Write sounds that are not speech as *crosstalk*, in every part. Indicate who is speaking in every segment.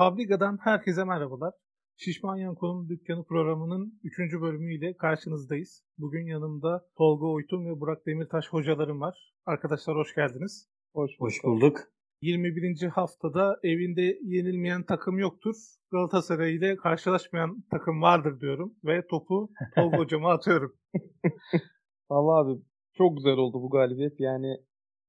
Speaker 1: Fabrika'dan herkese merhabalar. Şişman Yanko'nun Dükkanı programının 3. bölümüyle karşınızdayız. Bugün yanımda Tolga Oytun ve Burak Demirtaş hocalarım var. Arkadaşlar hoş geldiniz.
Speaker 2: Hoş bulduk.
Speaker 3: Hoş bulduk.
Speaker 1: 21. haftada evinde yenilmeyen takım yoktur. Galatasaray ile karşılaşmayan takım vardır diyorum. Ve topu *laughs* Tolga hocama atıyorum. *laughs*
Speaker 2: Valla abi çok güzel oldu bu galibiyet. Yani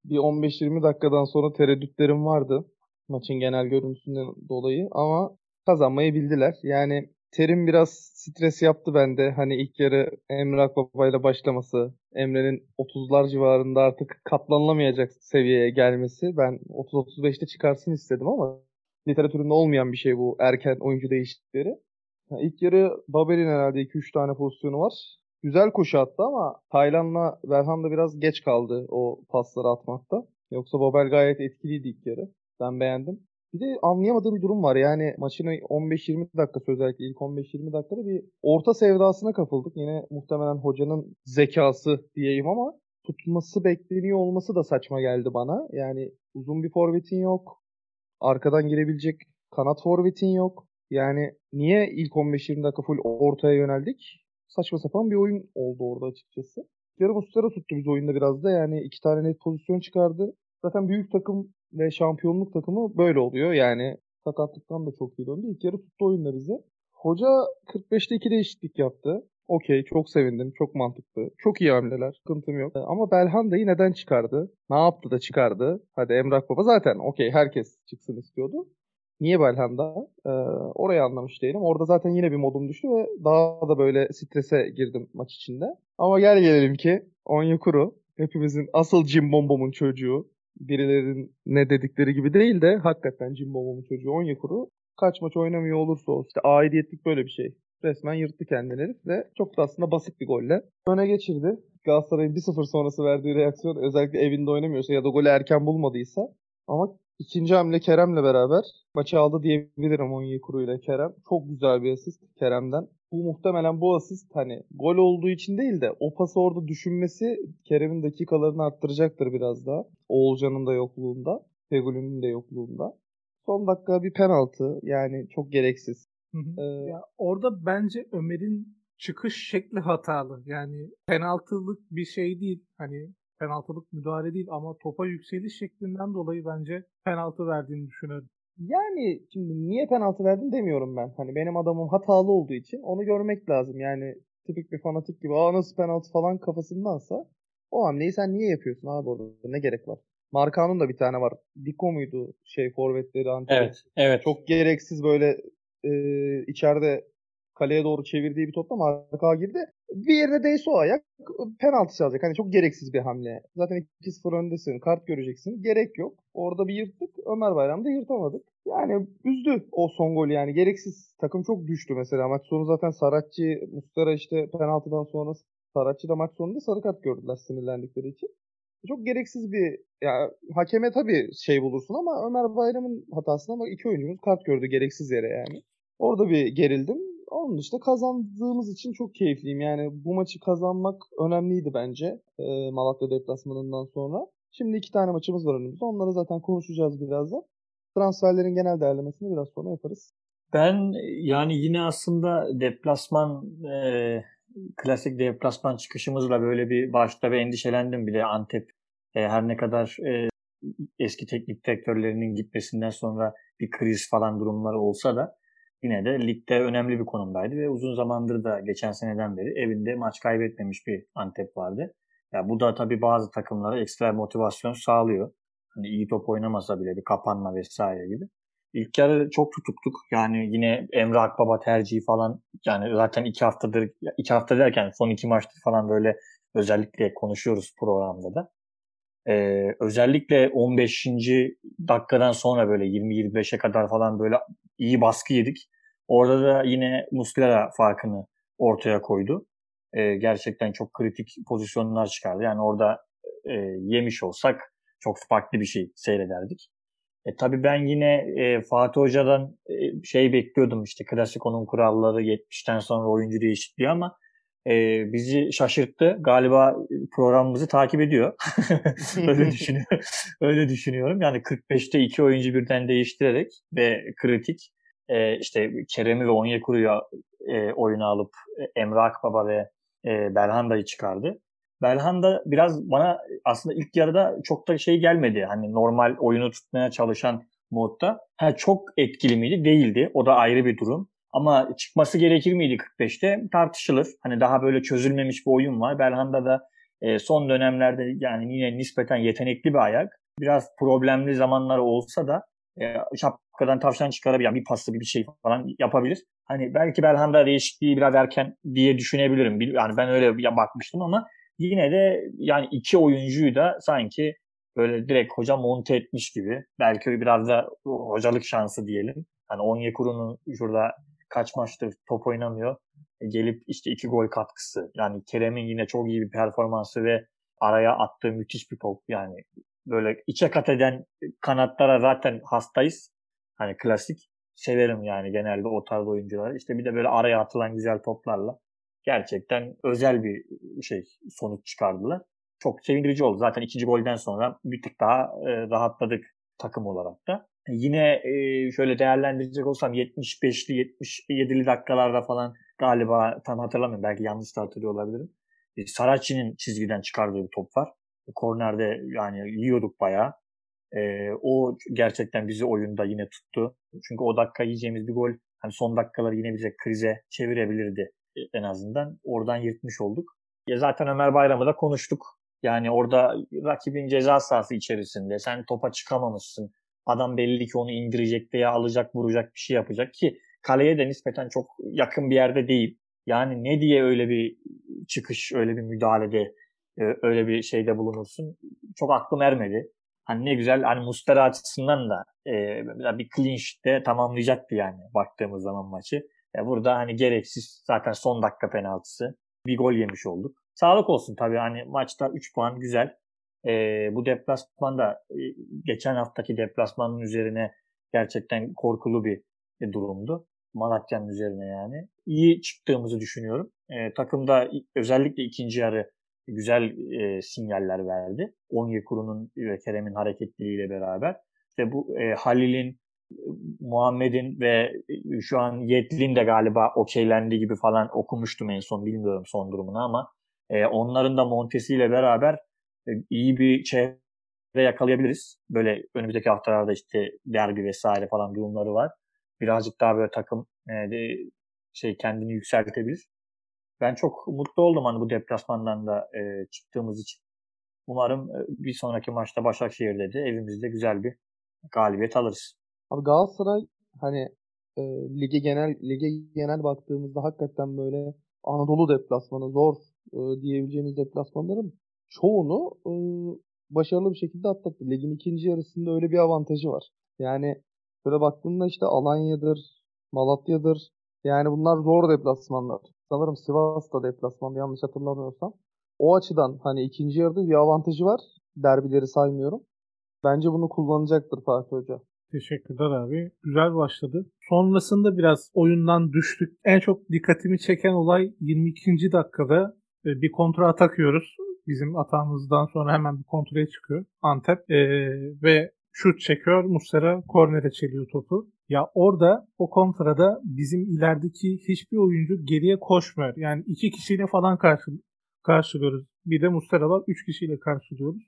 Speaker 2: bir 15-20 dakikadan sonra tereddütlerim vardı. Maçın genel görüntüsünden dolayı ama kazanmayı bildiler. Yani Terim biraz stres yaptı bende. Hani ilk yarı Emre Akbaba ile başlaması, Emre'nin 30'lar civarında artık katlanılamayacak seviyeye gelmesi. Ben 30-35'te çıkarsın istedim ama literatüründe olmayan bir şey bu erken oyuncu değişiklikleri. Yani ilk yarı Babel'in herhalde 2-3 tane pozisyonu var. Güzel koşu attı ama Taylan'la Verhan da biraz geç kaldı o pasları atmakta. Yoksa Babel gayet etkiliydi ilk yarı. Ben beğendim. Bir de anlayamadığım bir durum var. Yani maçın 15-20 dakikası özellikle ilk 15-20 dakikada bir orta sevdasına kapıldık. Yine muhtemelen hocanın zekası diyeyim ama tutması bekleniyor olması da saçma geldi bana. Yani uzun bir forvetin yok. Arkadan girebilecek kanat forvetin yok. Yani niye ilk 15-20 dakika full ortaya yöneldik? Saçma sapan bir oyun oldu orada açıkçası. Yarım ustara tuttu biz oyunda biraz da. Yani iki tane net pozisyon çıkardı. Zaten büyük takım ve şampiyonluk takımı böyle oluyor. Yani sakatlıktan da çok iyi döndü. İlk yarı tuttu oyunda bize. Hoca 45'te 2 değişiklik yaptı. Okey çok sevindim. Çok mantıklı. Çok iyi hamleler. Sıkıntım yok. Ama Belhanda'yı neden çıkardı? Ne yaptı da çıkardı? Hadi Emrah Baba zaten okey herkes çıksın istiyordu. Niye Belhanda? Ee, orayı anlamış değilim. Orada zaten yine bir modum düştü ve daha da böyle strese girdim maç içinde. Ama gel gelelim ki Onyekuru hepimizin asıl Jim Bombom'un çocuğu birilerin ne dedikleri gibi değil de hakikaten Cimbom'un çocuğu Onyekuru kaç maç oynamıyor olursa olsun. İşte aidiyetlik böyle bir şey. Resmen yırttı kendini ve çok da aslında basit bir golle. Öne geçirdi. Galatasaray'ın 1-0 sonrası verdiği reaksiyon özellikle evinde oynamıyorsa ya da golü erken bulmadıysa ama ikinci hamle Kerem'le beraber maçı aldı diyebilirim Onyekuru ile Kerem. Çok güzel bir asist Kerem'den bu muhtemelen bu asist hani gol olduğu için değil de o pası orada düşünmesi Kerem'in dakikalarını arttıracaktır biraz daha. Oğulcan'ın da yokluğunda, Fegül'ün de yokluğunda. Son dakika bir penaltı yani çok gereksiz.
Speaker 1: Ee, ya orada bence Ömer'in çıkış şekli hatalı. Yani penaltılık bir şey değil. Hani penaltılık müdahale değil ama topa yükseliş şeklinden dolayı bence penaltı verdiğini düşünüyorum.
Speaker 2: Yani şimdi niye penaltı verdin demiyorum ben. Hani benim adamım hatalı olduğu için onu görmek lazım. Yani tipik bir fanatik gibi aa nasıl penaltı falan kafasındansa o hamleyi sen niye yapıyorsun abi orada? Ne gerek var? Markan'ın da bir tane var. Diko muydu şey forvetleri Antep?
Speaker 3: Evet, evet.
Speaker 2: Çok gereksiz böyle e, içeride kaleye doğru çevirdiği bir topta marka girdi. Bir yerde değse o ayak penaltı çalacak. Hani çok gereksiz bir hamle. Zaten 2-0 öndesin. Kart göreceksin. Gerek yok. Orada bir yırttık. Ömer Bayram'da yırtamadık. Yani üzdü o son gol yani. Gereksiz. Takım çok düştü mesela. Maç sonu zaten Saratçı, Mustara işte penaltıdan sonra Saratçı da maç sonunda sarı kart gördüler sinirlendikleri için. Çok gereksiz bir ya hakeme tabii şey bulursun ama Ömer Bayram'ın hatasına bak iki oyuncumuz kart gördü gereksiz yere yani. Orada bir gerildim. Onun dışında kazandığımız için çok keyifliyim. Yani bu maçı kazanmak önemliydi bence e, Malatya deplasmanından sonra. Şimdi iki tane maçımız var önümüzde. Onları zaten konuşacağız birazdan. Transferlerin genel değerlemesini biraz sonra yaparız.
Speaker 3: Ben yani yine aslında deplasman e, klasik deplasman çıkışımızla böyle bir başta bir endişelendim bile Antep e, her ne kadar e, eski teknik direktörlerinin gitmesinden sonra bir kriz falan durumları olsa da yine de ligde önemli bir konumdaydı ve uzun zamandır da geçen seneden beri evinde maç kaybetmemiş bir Antep vardı. Ya bu da tabii bazı takımlara ekstra motivasyon sağlıyor. Hani iyi top oynamasa bile bir kapanma vesaire gibi. İlk yarı çok tutuktuk. Yani yine Emre Akbaba tercihi falan yani zaten iki haftadır iki hafta derken son iki maçtır falan böyle özellikle konuşuyoruz programda da. Ee, özellikle 15. dakikadan sonra böyle 20-25'e kadar falan böyle iyi baskı yedik. Orada da yine Muslera farkını ortaya koydu. Ee, gerçekten çok kritik pozisyonlar çıkardı. Yani orada e, yemiş olsak çok farklı bir şey seyrederdik. E, tabii ben yine e, Fatih Hoca'dan e, şey bekliyordum işte klasik onun kuralları 70'ten sonra oyuncu değişikliği ama e, bizi şaşırttı. Galiba programımızı takip ediyor. *laughs* öyle düşünüyorum. öyle düşünüyorum. Yani 45'te iki oyuncu birden değiştirerek ve kritik e, işte Kerem'i ve Onyekuru'yu e, oyuna alıp e, Emre Akbaba ve e, Belhanda'yı çıkardı. Belhanda biraz bana aslında ilk yarıda çok da şey gelmedi. Hani normal oyunu tutmaya çalışan modda. Ha, çok etkili miydi? Değildi. O da ayrı bir durum. Ama çıkması gerekir miydi 45'te? Tartışılır. Hani daha böyle çözülmemiş bir oyun var. Belhanda da e, son dönemlerde yani yine nispeten yetenekli bir ayak. Biraz problemli zamanları olsa da e, şapkadan tavşan çıkarabilir. Yani bir paslı bir şey falan yapabilir. Hani belki Belhanda değişikliği biraz erken diye düşünebilirim. Yani ben öyle bakmıştım ama yine de yani iki oyuncuyu da sanki böyle direkt hoca monte etmiş gibi. Belki biraz da hocalık şansı diyelim. Hani Onyekuru'nun şurada kaç maçtır top oynamıyor. E, gelip işte iki gol katkısı. Yani Kerem'in yine çok iyi bir performansı ve araya attığı müthiş bir top. Yani böyle içe kat eden kanatlara zaten hastayız. Hani klasik. Severim yani genelde o tarz oyuncuları. İşte bir de böyle araya atılan güzel toplarla gerçekten özel bir şey sonuç çıkardılar. Çok sevindirici oldu. Zaten ikinci golden sonra bir tık daha e, rahatladık takım olarak da. Yine e, şöyle değerlendirecek olsam 75'li 77'li dakikalarda falan galiba tam hatırlamıyorum. Belki yanlış da hatırlıyor olabilirim. E, Saracchi'nin çizgiden çıkardığı bir top var. Kornerde yani yiyorduk bayağı. E, o gerçekten bizi oyunda yine tuttu. Çünkü o dakika yiyeceğimiz bir gol hani son dakikaları yine bize krize çevirebilirdi en azından. Oradan yırtmış olduk. Ya zaten Ömer Bayram'ı da konuştuk. Yani orada rakibin ceza sahası içerisinde sen topa çıkamamışsın. Adam belli ki onu indirecek veya alacak, vuracak bir şey yapacak ki kaleye de nispeten çok yakın bir yerde değil. Yani ne diye öyle bir çıkış, öyle bir müdahalede, e, öyle bir şeyde bulunursun. Çok aklım ermedi. Hani ne güzel hani Mustara açısından da e, bir clinch de tamamlayacaktı yani baktığımız zaman maçı. Ya burada hani gereksiz zaten son dakika penaltısı. Bir gol yemiş olduk. Sağlık olsun tabii hani maçta 3 puan güzel. E, bu deplasmanda e, geçen haftaki deplasmanın üzerine gerçekten korkulu bir e, durumdu. Malatya'nın üzerine yani. İyi çıktığımızı düşünüyorum. E, takımda özellikle ikinci yarı güzel e, sinyaller verdi. Onyekuru'nun ve Kerem'in hareketliliğiyle beraber. İşte bu e, Halil'in Muhammed'in ve e, şu an Yetlin de galiba okeylendi gibi falan okumuştum en son bilmiyorum son durumunu ama e, onların da montesiyle beraber e, iyi bir çevre yakalayabiliriz. Böyle önümüzdeki haftalarda işte derbi vesaire falan durumları var. Birazcık daha böyle takım e, de, şey kendini yükseltebilir. Ben çok mutlu oldum hani bu deplasmandan da e, çıktığımız için. Umarım e, bir sonraki maçta Başakşehir'de de evimizde güzel bir galibiyet alırız.
Speaker 2: Abi Galatasaray hani e, lige genel lige genel baktığımızda hakikaten böyle Anadolu deplasmanı zor e, diyebileceğimiz deplasmanların çoğunu e, başarılı bir şekilde atlattı. Ligin ikinci yarısında öyle bir avantajı var. Yani böyle baktığında işte Alanya'dır, Malatya'dır. Yani bunlar zor deplasmanlar. Sanırım Sivas da deplasman yanlış hatırlamıyorsam. O açıdan hani ikinci yarıda bir avantajı var. Derbileri saymıyorum. Bence bunu kullanacaktır Fatih Hoca.
Speaker 1: Teşekkürler abi. Güzel başladı. Sonrasında biraz oyundan düştük. En çok dikkatimi çeken olay 22. dakikada e, bir kontra atak yiyoruz. Bizim atağımızdan sonra hemen bir kontraya çıkıyor Antep. Ee, ve şut çekiyor. Muslera kornere çeliyor topu. Ya orada o kontrada bizim ilerideki hiçbir oyuncu geriye koşmuyor. Yani iki kişiyle falan karşı, karşılıyoruz. Bir de Muslera var. Üç kişiyle karşılıyoruz.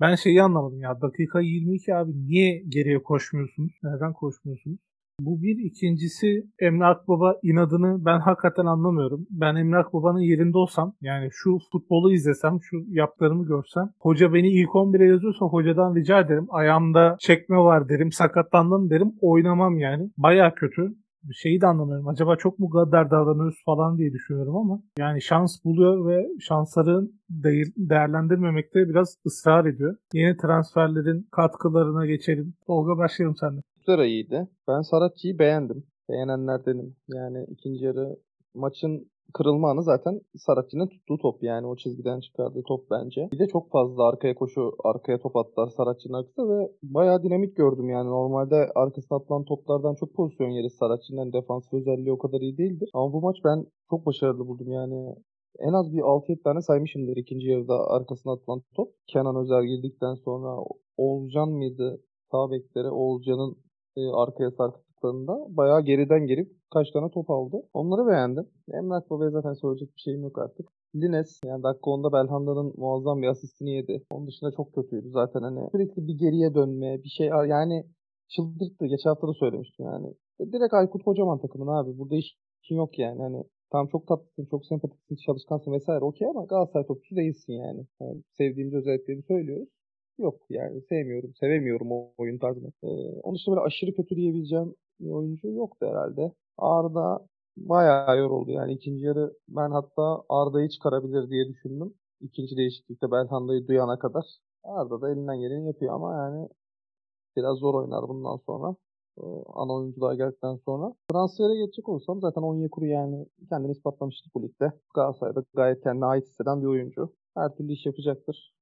Speaker 1: Ben şeyi anlamadım ya. Dakika 22 abi niye geriye koşmuyorsunuz? Neden koşmuyorsunuz? Bu bir. ikincisi Emre Akbaba inadını ben hakikaten anlamıyorum. Ben Emre Akbaba'nın yerinde olsam yani şu futbolu izlesem, şu yaptıklarımı görsem hoca beni ilk 11'e yazıyorsa hocadan rica ederim. Ayağımda çekme var derim, sakatlandım derim. Oynamam yani. Baya kötü şeyi de anlamıyorum. Acaba çok mu gaddar davranıyoruz falan diye düşünüyorum ama yani şans buluyor ve şansları değerlendirmemekte biraz ısrar ediyor. Yeni transferlerin katkılarına geçelim. Tolga başlayalım senden.
Speaker 2: Güzel iyiydi. Ben Saratçı'yı beğendim. Beğenenlerdenim. Yani ikinci yarı maçın kırılma anı zaten Saratçı'nın tuttuğu top yani o çizgiden çıkardığı top bence. Bir de çok fazla arkaya koşu, arkaya top attılar Saratçı'nın arkasında ve bayağı dinamik gördüm yani. Normalde arkasına atılan toplardan çok pozisyon yeri Saratçı'nın defansif özelliği o kadar iyi değildir. Ama bu maç ben çok başarılı buldum yani. En az bir 6-7 tane saymışımdır ikinci yarıda arkasına atılan top. Kenan Özer girdikten sonra Oğulcan mıydı? Sağ bekleri Oğulcan'ın e, arkaya sarkıp yaptıklarında bayağı geriden gelip kaç tane top aldı. Onları beğendim. Emrah Baba'ya zaten söyleyecek bir şeyim yok artık. Lines yani dakika 10'da Belhanda'nın muazzam bir asistini yedi. Onun dışında çok kötüydü zaten hani sürekli bir geriye dönme bir şey yani çıldırttı. Geçen hafta da söylemiştim yani. Direkt Aykut Kocaman takımın abi. Burada iş için yok yani. Hani tam çok tatlısın, çok sempatiksin, çalışkansın vesaire okey ama Galatasaray topçusu değilsin yani. yani sevdiğimiz özelliklerini söylüyoruz. Yok yani sevmiyorum, sevemiyorum o oyun tarzını. Ee, onun dışında böyle aşırı kötü diyebileceğim bir oyuncu yoktu herhalde. Arda bayağı yoruldu yani ikinci yarı ben hatta Arda'yı çıkarabilir diye düşündüm. İkinci değişiklikte Belhanda'yı duyana kadar. Arda da elinden geleni yapıyor ama yani biraz zor oynar bundan sonra. Ee, ana oyuncular geldikten sonra. Transfere geçecek olsam zaten Onyekuru yani kendini ispatlamıştı bu ligde. Galatasaray'da gayet kendine ait hisseden bir oyuncu. Her türlü iş yapacaktır.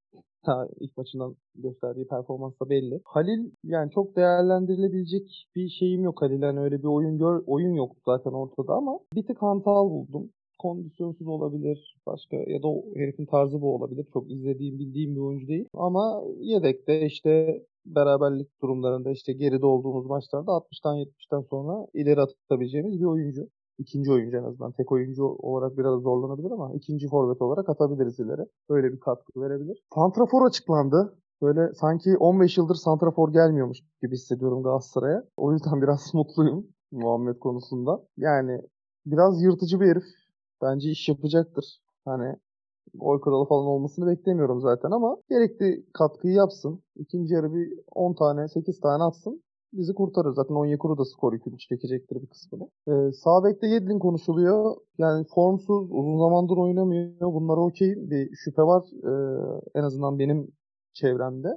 Speaker 2: Ha, ilk maçından gösterdiği performans da belli. Halil yani çok değerlendirilebilecek bir şeyim yok Halil. Yani öyle bir oyun gör, oyun yoktu zaten ortada ama bir tık hantal buldum. Kondisyonsuz olabilir. Başka ya da o herifin tarzı bu olabilir. Çok izlediğim, bildiğim bir oyuncu değil. Ama yedekte işte beraberlik durumlarında işte geride olduğumuz maçlarda 60'tan 70'ten sonra ileri atabileceğimiz bir oyuncu. İkinci oyuncu en azından. Tek oyuncu olarak biraz zorlanabilir ama ikinci forvet olarak atabiliriz ileri. Böyle bir katkı verebilir. Santrafor açıklandı. Böyle sanki 15 yıldır Santrafor gelmiyormuş gibi hissediyorum Galatasaray'a. O yüzden *laughs* biraz mutluyum Muhammed konusunda. Yani biraz yırtıcı bir herif. Bence iş yapacaktır. Hani oy kralı falan olmasını beklemiyorum zaten ama gerekli katkıyı yapsın. İkinci yarı bir 10 tane 8 tane atsın. Bizi kurtarır. Zaten Onyekuru da skor yükünü çekecektir bir kısmını. Ee, sağ bekte Yedlin konuşuluyor. Yani formsuz, uzun zamandır oynamıyor. Bunlara okey. Bir şüphe var. Ee, en azından benim çevremde.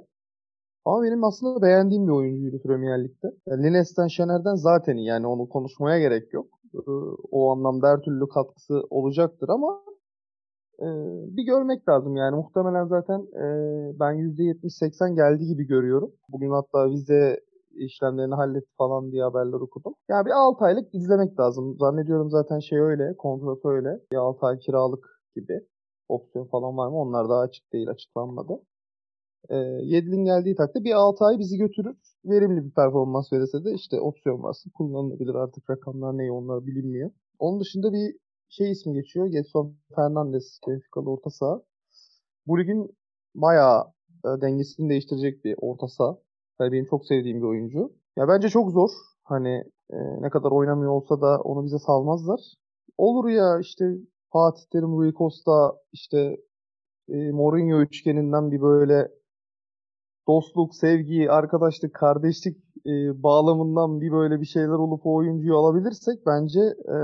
Speaker 2: Ama benim aslında beğendiğim bir oyuncuydu Premier Lig'de. Yani Lines'ten, Şener'den zaten. Yani onu konuşmaya gerek yok. Ee, o anlamda her türlü katkısı olacaktır ama e, bir görmek lazım yani. Muhtemelen zaten e, ben %70-80 geldi gibi görüyorum. Bugün hatta vize işlemlerini halletti falan diye haberler okudum. Yani bir 6 aylık izlemek lazım. Zannediyorum zaten şey öyle, kontratı öyle. Bir 6 ay kiralık gibi. Opsiyon falan var mı? Onlar daha açık değil, açıklanmadı. E, Yedlin geldiği takdirde bir 6 ay bizi götürür. Verimli bir performans verirse de işte opsiyon varsa kullanılabilir. Artık rakamlar ne onlar bilinmiyor. Onun dışında bir şey ismi geçiyor. Getson Fernandes, Benfica'lı orta saha. Bu ligin bayağı e, dengesini değiştirecek bir orta saha. Yani benim çok sevdiğim bir oyuncu. Ya bence çok zor. Hani e, ne kadar oynamıyor olsa da onu bize salmazlar. Olur ya işte Fatih Terim, Rui Costa, işte e, Mourinho üçgeninden bir böyle dostluk, sevgi, arkadaşlık, kardeşlik e, bağlamından bir böyle bir şeyler olup o oyuncuyu alabilirsek bence e,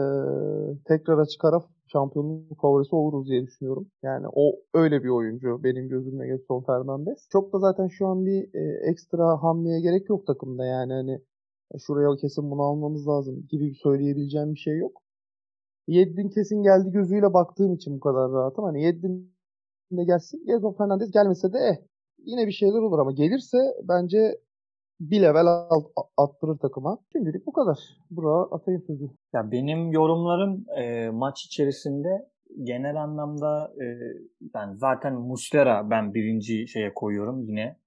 Speaker 2: tekrar açık şampiyonluk favorisi oluruz diye düşünüyorum. Yani o öyle bir oyuncu benim gözümde Getson Fernandes. Çok da zaten şu an bir e, ekstra hamleye gerek yok takımda yani hani e, şuraya kesin bunu almamız lazım gibi söyleyebileceğim bir şey yok. Yeddin kesin geldi gözüyle baktığım için bu kadar rahatım. Hani Yeddin de gelsin. Getson Fernandes gelmese de eh yine bir şeyler olur ama gelirse bence bir level alt, attırır takıma. Şimdilik bu kadar. Burak'a atayım sözü.
Speaker 3: Ya benim yorumlarım e, maç içerisinde genel anlamda e, yani zaten Muslera ben birinci şeye koyuyorum yine.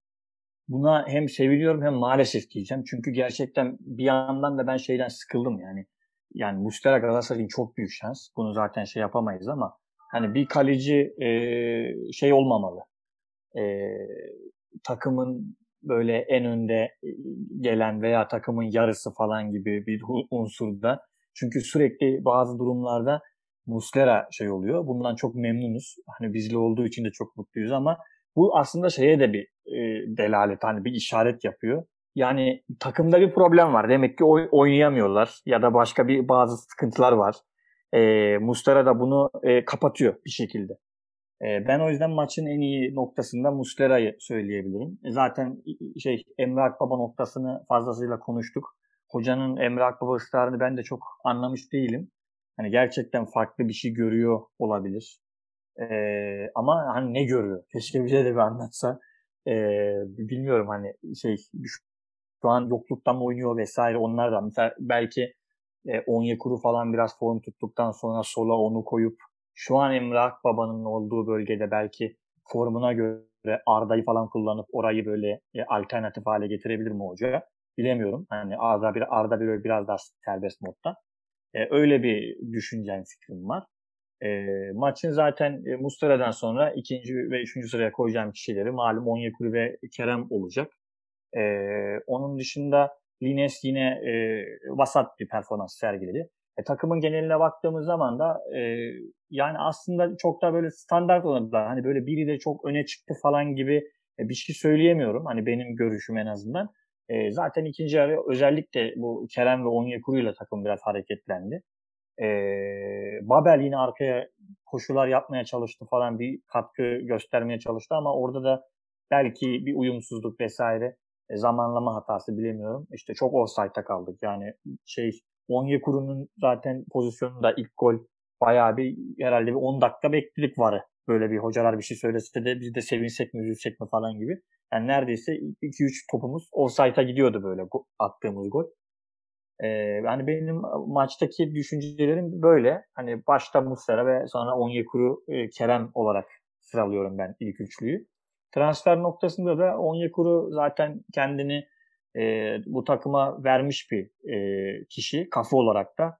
Speaker 3: Buna hem seviliyorum hem maalesef diyeceğim. Çünkü gerçekten bir yandan da ben şeyden sıkıldım yani. Yani Muslera Galatasaray'ın çok büyük şans. Bunu zaten şey yapamayız ama hani bir kaleci e, şey olmamalı. E, takımın böyle en önde e, gelen veya takımın yarısı falan gibi bir unsurda. Çünkü sürekli bazı durumlarda Muslera şey oluyor. Bundan çok memnunuz. Hani bizli olduğu için de çok mutluyuz ama bu aslında şeye de bir e, delalet hani bir işaret yapıyor. Yani takımda bir problem var. Demek ki oy, oynayamıyorlar ya da başka bir bazı sıkıntılar var. E, Mustera da bunu e, kapatıyor bir şekilde. Ee, ben o yüzden maçın en iyi noktasında Muslera'yı söyleyebilirim. E, zaten şey Emre Akbaba noktasını fazlasıyla konuştuk. Hocanın Emre Akbaba ısrarını ben de çok anlamış değilim. Hani gerçekten farklı bir şey görüyor olabilir. Ee, ama hani ne görüyor? *laughs* Keşke bize de bir anlatsa. Ee, bilmiyorum hani şey şu an yokluktan mı oynuyor vesaire onlar da. Mesela belki e, Onyekuru falan biraz form tuttuktan sonra sola onu koyup şu an Emre Akbaba'nın olduğu bölgede belki formuna göre Arda'yı falan kullanıp orayı böyle e, alternatif hale getirebilir mi hoca? bilemiyorum. Hani Arda bir Arda bir biraz daha serbest modda. E, öyle bir düşüncem fikrim var. E, maçın zaten e, Muslera'dan sonra ikinci ve üçüncü sıraya koyacağım kişileri malum Onyekuru ve Kerem olacak. E, onun dışında Lines yine e, vasat bir performans sergiledi. E, takımın geneline baktığımız zaman da e, yani aslında çok da böyle standart oynadılar. Hani böyle biri de çok öne çıktı falan gibi e, bir şey söyleyemiyorum. Hani benim görüşüm en azından. E, zaten ikinci yarı özellikle bu Kerem ve Onyekuru ile takım biraz hareketlendi. E, Babel yine arkaya koşular yapmaya çalıştı falan bir katkı göstermeye çalıştı ama orada da belki bir uyumsuzluk vesaire e, zamanlama hatası bilemiyorum. İşte çok offside'da kaldık. Yani şey Onyekuru'nun zaten pozisyonunda ilk gol bayağı bir herhalde bir 10 dakika bekledik varı. Böyle bir hocalar bir şey söylese de biz de sevinsek mi üzülsek mi falan gibi. Yani neredeyse 2-3 topumuz offside'a gidiyordu böyle attığımız gol. Ee, yani benim maçtaki düşüncelerim böyle. Hani başta Muslera ve sonra Onyekuru, e, Kerem olarak sıralıyorum ben ilk üçlüyü. Transfer noktasında da Onyekuru zaten kendini e, bu takıma vermiş bir e, kişi kafa olarak da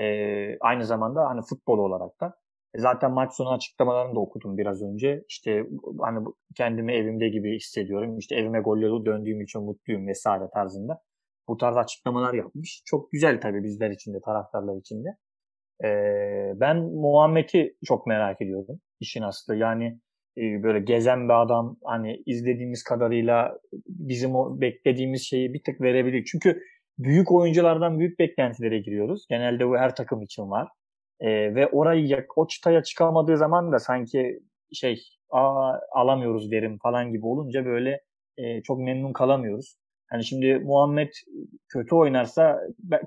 Speaker 3: e, aynı zamanda hani futbol olarak da e, zaten maç sonu açıklamalarını da okudum biraz önce. İşte hani kendimi evimde gibi hissediyorum. İşte evime golleri döndüğüm için mutluyum vesaire tarzında. Bu tarz açıklamalar yapmış. Çok güzel tabii bizler için de taraftarlar için de. Ee, ben Muhammed'i çok merak ediyordum işin aslı. Yani böyle gezen bir adam hani izlediğimiz kadarıyla bizim o beklediğimiz şeyi bir tık verebilir. Çünkü büyük oyunculardan büyük beklentilere giriyoruz. Genelde bu her takım için var. E, ve orayı o çıtaya çıkamadığı zaman da sanki şey Aa, alamıyoruz derim falan gibi olunca böyle e, çok memnun kalamıyoruz. Hani şimdi Muhammed kötü oynarsa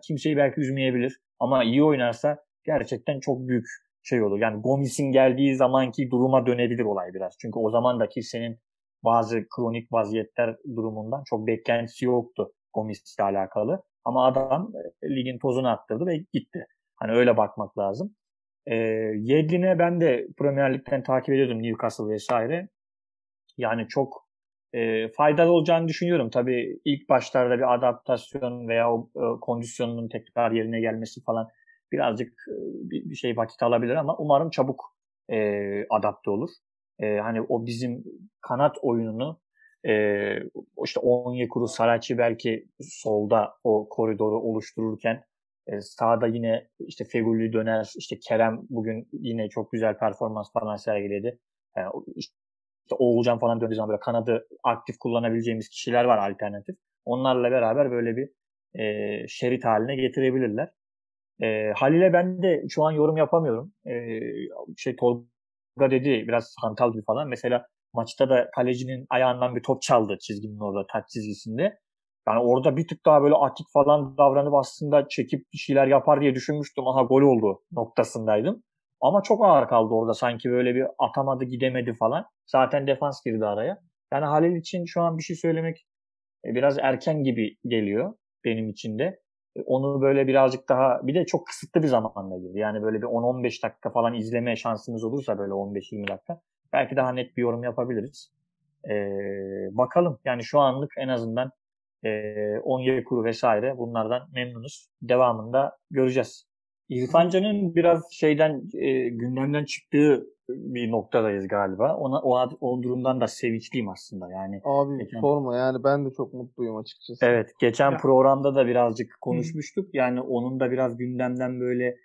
Speaker 3: kimseyi belki üzmeyebilir ama iyi oynarsa gerçekten çok büyük şey olur. Yani Gomis'in geldiği zamanki duruma dönebilir olay biraz. Çünkü o zaman da kimsenin bazı kronik vaziyetler durumundan çok beklentisi yoktu Gomis'le alakalı. Ama adam e, ligin tozunu attırdı ve gitti. Hani öyle bakmak lazım. E, Yedlin'e ben de Premier Lig'den takip ediyordum Newcastle vesaire. Yani çok e, faydalı olacağını düşünüyorum. Tabii ilk başlarda bir adaptasyon veya o e, kondisyonunun tekrar yerine gelmesi falan birazcık e, bir, şey vakit alabilir ama umarım çabuk e, adapte olur. E, hani o bizim kanat oyununu e, işte Onyekuru, Saraçi belki solda o koridoru oluştururken e, sağda yine işte Feguli döner, işte Kerem bugün yine çok güzel performans falan sergiledi. Yani işte Oğulcan falan döndüğü zaman böyle kanadı aktif kullanabileceğimiz kişiler var alternatif. Onlarla beraber böyle bir e, şerit haline getirebilirler. E, Halil'e ben de şu an yorum yapamıyorum. E, şey Tolga dedi biraz hantal gibi falan. Mesela maçta da kalecinin ayağından bir top çaldı çizginin orada taç çizgisinde. Yani orada bir tık daha böyle atik falan davranıp aslında çekip bir şeyler yapar diye düşünmüştüm. Aha gol oldu noktasındaydım. Ama çok ağır kaldı orada sanki böyle bir atamadı gidemedi falan. Zaten defans girdi araya. Yani Halil için şu an bir şey söylemek e, biraz erken gibi geliyor benim için de. E, onu böyle birazcık daha bir de çok kısıtlı bir zamanda girdi. Yani böyle bir 10-15 dakika falan izleme şansımız olursa böyle 15-20 dakika belki daha net bir yorum yapabiliriz. Ee, bakalım yani şu anlık en azından e, Onyekuru vesaire bunlardan memnunuz. Devamında göreceğiz. İrfan Can'ın biraz şeyden e, gündemden çıktığı bir noktadayız galiba. Ona o, o durumdan da sevinçliyim aslında. Yani
Speaker 2: Abi geçen... sorma yani ben de çok mutluyum açıkçası.
Speaker 3: Evet, geçen ya. programda da birazcık konuşmuştuk. Hı. Yani onun da biraz gündemden böyle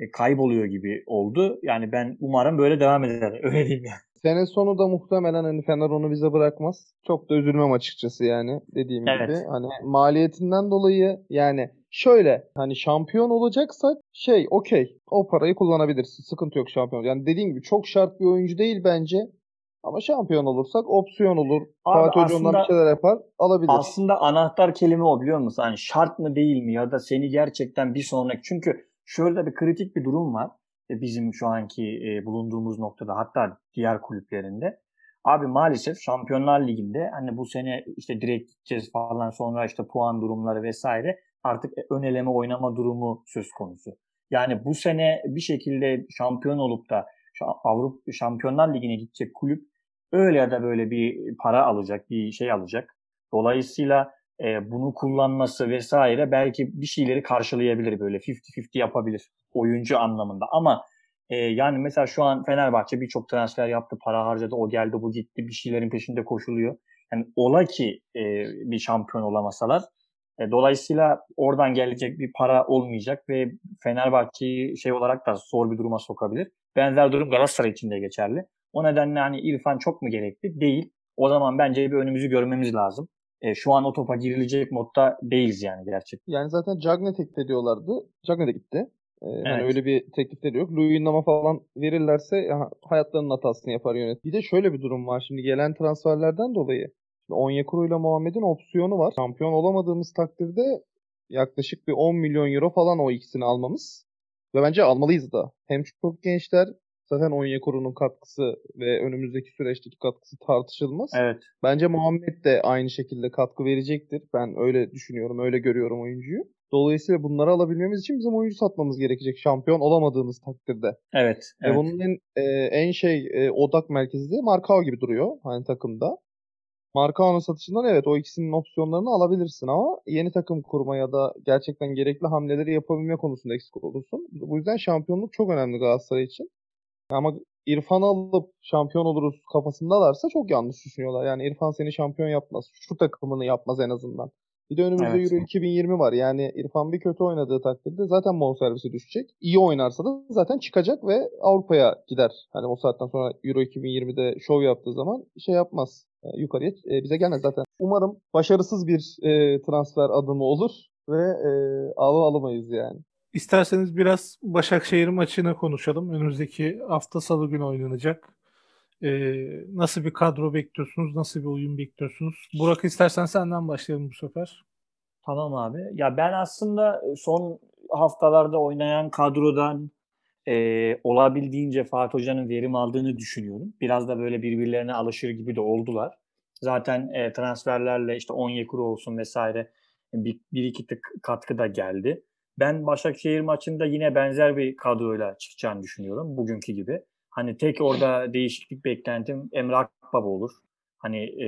Speaker 3: e, kayboluyor gibi oldu. Yani ben umarım böyle devam eder. *laughs* Öyle diyeyim yani.
Speaker 2: Sene sonu da muhtemelen hani Fener onu bize bırakmaz. Çok da üzülmem açıkçası yani dediğim evet. gibi. Hani maliyetinden dolayı yani şöyle hani şampiyon olacaksak şey okey o parayı kullanabilirsin. Sıkıntı yok şampiyon. Yani dediğim gibi çok şart bir oyuncu değil bence. Ama şampiyon olursak opsiyon olur. Abi Fatih Hoca ondan bir şeyler yapar. Alabilir.
Speaker 3: Aslında anahtar kelime o biliyor musun? Hani şart mı değil mi ya da seni gerçekten bir sonraki çünkü şöyle bir kritik bir durum var bizim şu anki e, bulunduğumuz noktada hatta diğer kulüplerinde. Abi maalesef Şampiyonlar Ligi'nde hani bu sene işte direkt gideceğiz falan sonra işte puan durumları vesaire artık ön eleme oynama durumu söz konusu. Yani bu sene bir şekilde şampiyon olup da Avrupa Şampiyonlar Ligi'ne gidecek kulüp öyle ya da böyle bir para alacak, bir şey alacak. Dolayısıyla e, bunu kullanması vesaire belki bir şeyleri karşılayabilir böyle 50-50 yapabilir oyuncu anlamında. Ama e, yani mesela şu an Fenerbahçe birçok transfer yaptı, para harcadı, o geldi, bu gitti, bir şeylerin peşinde koşuluyor. Yani ola ki e, bir şampiyon olamasalar e, dolayısıyla oradan gelecek bir para olmayacak ve Fenerbahçe'yi şey olarak da zor bir duruma sokabilir. Benzer durum Galatasaray için de geçerli. O nedenle hani İrfan çok mu gerekli? Değil. O zaman bence bir önümüzü görmemiz lazım. E, şu an o topa girilecek modda değiliz yani gerçekten.
Speaker 2: Yani zaten Cagne teklif ediyorlardı. Cagne de gitti. Ee,
Speaker 3: Evet.
Speaker 2: hani öyle bir teklifleri yok. Luyendama falan verirlerse ya, hayatlarının hatasını yapar yönet. Bir de şöyle bir durum var. Şimdi gelen transferlerden dolayı şimdi Onyekuru ile Muhammed'in opsiyonu var. Şampiyon olamadığımız takdirde yaklaşık bir 10 milyon euro falan o ikisini almamız. Ve bence almalıyız da. Hem çok gençler zaten Onyekuru'nun katkısı ve önümüzdeki süreçteki katkısı tartışılmaz.
Speaker 3: Evet.
Speaker 2: Bence Muhammed de aynı şekilde katkı verecektir. Ben öyle düşünüyorum, öyle görüyorum oyuncuyu. Dolayısıyla bunları alabilmemiz için bizim oyuncu satmamız gerekecek şampiyon olamadığımız takdirde.
Speaker 3: Evet.
Speaker 2: Ve
Speaker 3: evet.
Speaker 2: bunun en, e, en şey e, odak merkezi de Markao gibi duruyor hani takımda. Markao'nun satışından evet o ikisinin opsiyonlarını alabilirsin ama yeni takım kurma ya da gerçekten gerekli hamleleri yapabilme konusunda eksik olursun. Bu yüzden şampiyonluk çok önemli Galatasaray için. Ama İrfan alıp şampiyon oluruz kafasındalarsa çok yanlış düşünüyorlar. Yani İrfan seni şampiyon yapmaz. Şu takımını yapmaz en azından. Bir de önümüzde
Speaker 3: Evet.
Speaker 2: Euro 2020 var. Yani İrfan bir kötü oynadığı takdirde zaten bonservisi düşecek. İyi oynarsa da zaten çıkacak ve Avrupa'ya gider. Hani o saatten sonra Euro 2020'de şov yaptığı zaman şey yapmaz. E, yukarıya e, bize gelmez zaten. Umarım başarısız bir e, transfer adımı olur ve e, alı alamayız yani.
Speaker 1: İsterseniz biraz Başakşehir maçını konuşalım. Önümüzdeki hafta salı günü oynanacak. Ee, nasıl bir kadro bekliyorsunuz? Nasıl bir oyun bekliyorsunuz? Burak istersen senden başlayalım bu sefer.
Speaker 3: Tamam abi. Ya ben aslında son haftalarda oynayan kadrodan e, olabildiğince Fatih Hoca'nın verim aldığını düşünüyorum. Biraz da böyle birbirlerine alışır gibi de oldular. Zaten e, transferlerle işte Onyekuru olsun vesaire bir, bir iki tık katkı da geldi. Ben Başakşehir maçında yine benzer bir kadroyla çıkacağını düşünüyorum bugünkü gibi. Hani tek orada değişiklik beklentim Emre Akbaba olur. Hani e,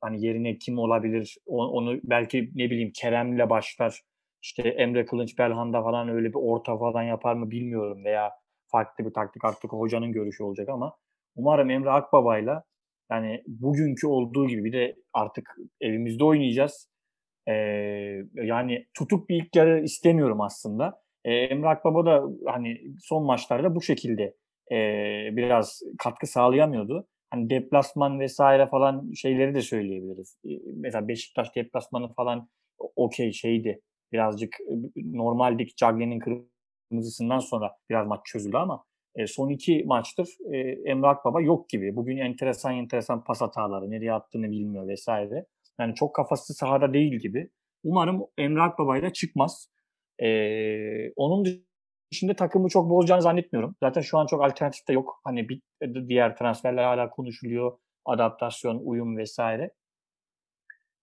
Speaker 3: hani yerine kim olabilir O- onu belki ne bileyim Kerem'le başlar. İşte Emre Kılınç Belhanda falan öyle bir orta falan yapar mı bilmiyorum veya farklı bir taktik artık hocanın görüşü olacak ama umarım Emre Akbaba'yla yani bugünkü olduğu gibi bir de artık evimizde oynayacağız. Ee, yani tutuk bir ilk yarı istemiyorum aslında. Ee, Emre Akbaba da hani son maçlarda bu şekilde e, biraz katkı sağlayamıyordu. Hani deplasman vesaire falan şeyleri de söyleyebiliriz. Ee, Mesela Beşiktaş deplasmanı falan okey şeydi. Birazcık e, normaldeki Cagney'in kırmızısından sonra biraz maç çözüldü ama e, son iki maçtır e, Emre Akbaba yok gibi. Bugün enteresan enteresan pas hataları, nereye attığını bilmiyor vesaire. Yani çok kafası sahada değil gibi. Umarım Emre Akbaba'yla çıkmaz. Ee, onun dışında takımı çok bozacağını zannetmiyorum. Zaten şu an çok alternatif de yok. Hani bir, diğer transferler hala konuşuluyor. Adaptasyon, uyum vesaire.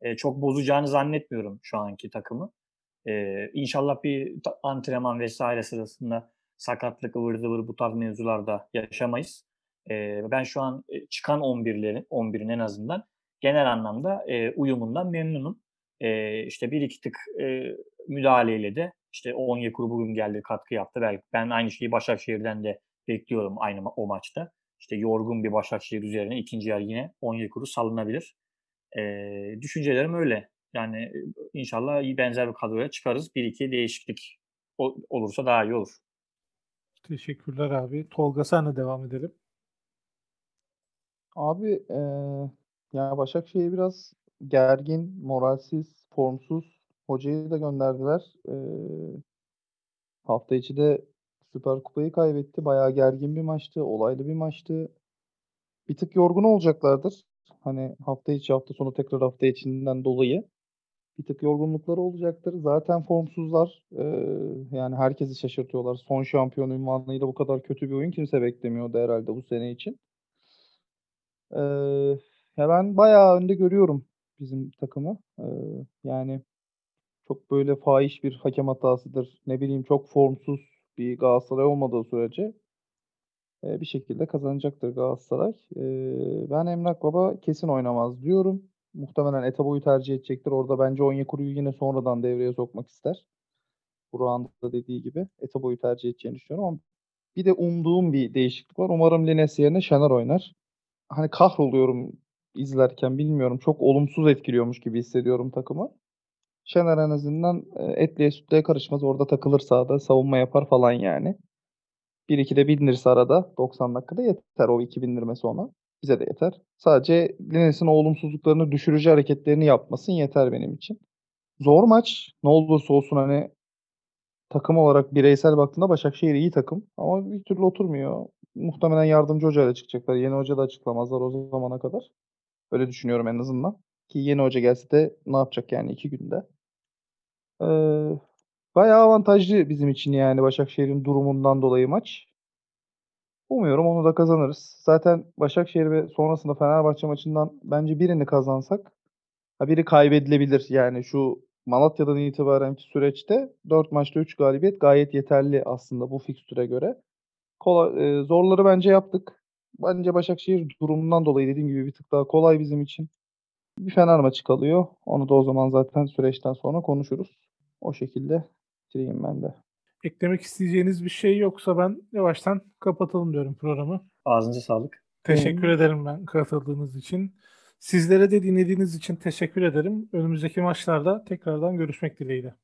Speaker 3: Ee, çok bozacağını zannetmiyorum şu anki takımı. Ee, inşallah bir antrenman vesaire sırasında sakatlık, ıvır zıvır bu tarz mevzularda yaşamayız. Ee, ben şu an e, çıkan 11'lerin 11'in en azından genel anlamda e, uyumundan memnunum. E, işte bir iki tık e, müdahaleyle de işte Onyekuru bugün geldi katkı yaptı. Belki ben aynı şeyi Başakşehir'den de bekliyorum aynı ma- o maçta. İşte yorgun bir Başakşehir üzerine ikinci yarı yine Onyekuru salınabilir. E, düşüncelerim öyle. Yani inşallah iyi benzer bir kadroya çıkarız. Bir iki değişiklik olursa daha iyi olur.
Speaker 1: Teşekkürler abi. Tolga senle devam edelim.
Speaker 2: Abi eee ya Başakşehir biraz gergin, moralsiz, formsuz. Hocayı da gönderdiler. Eee, hafta içi de Süper Kupayı kaybetti. Bayağı gergin bir maçtı, olaylı bir maçtı. Bir tık yorgun olacaklardır. Hani hafta içi hafta sonu tekrar hafta içinden dolayı. Bir tık yorgunlukları olacaktır. Zaten formsuzlar. Eee, yani herkesi şaşırtıyorlar. Son şampiyon ünvanıyla bu kadar kötü bir oyun kimse beklemiyordu herhalde bu sene için. Eee, ya ben bayağı önde görüyorum bizim takımı. Eee, yani çok böyle fahiş bir hakem hatasıdır. Ne bileyim çok formsuz bir Galatasaray olmadığı sürece eee, bir şekilde kazanacaktır Galatasaray. Eee, ben Emrah Baba kesin oynamaz diyorum. Muhtemelen Etabo'yu tercih edecektir. Orada bence Onyekuru'yu yine sonradan devreye sokmak ister. Burak'ın da dediği gibi Etabo'yu tercih edeceğini düşünüyorum ama bir de umduğum bir değişiklik var. Umarım Lines yerine Şener oynar. Hani kahroluyorum izlerken bilmiyorum. Çok olumsuz etkiliyormuş gibi hissediyorum takımı. Şener en azından e, etliye sütlüye karışmaz. Orada takılır sahada. Savunma yapar falan yani. 1-2 de bindirirse arada 90 dakikada yeter o 2 bindirmesi ona. Bize de yeter. Sadece Lines'in olumsuzluklarını düşürücü hareketlerini yapmasın yeter benim için. Zor maç. Ne olursa olsun hani takım olarak bireysel baktığında Başakşehir iyi takım. Ama bir türlü oturmuyor. Muhtemelen yardımcı hocayla çıkacaklar. Yeni hoca da açıklamazlar o zamana kadar. Öyle düşünüyorum en azından. Ki yeni hoca gelse de ne yapacak yani iki günde. Ee, bayağı avantajlı bizim için yani Başakşehir'in durumundan dolayı maç. Umuyorum onu da kazanırız. Zaten Başakşehir ve sonrasında Fenerbahçe maçından bence birini kazansak ha biri kaybedilebilir. Yani şu Malatya'dan itibarenki süreçte 4 maçta 3 galibiyet gayet yeterli aslında bu fikstüre göre. Kolay, e, zorları bence yaptık. Bence Başakşehir durumundan dolayı dediğim gibi bir tık daha kolay bizim için. Bir Fener maçı kalıyor. Onu da o zaman zaten süreçten sonra konuşuruz. O şekilde bitireyim ben de.
Speaker 1: Eklemek isteyeceğiniz bir şey yoksa ben yavaştan kapatalım diyorum programı.
Speaker 3: Ağzınıza sağlık.
Speaker 1: Teşekkür ederim ben katıldığınız için. Sizlere de dinlediğiniz için teşekkür ederim. Önümüzdeki maçlarda tekrardan görüşmek dileğiyle.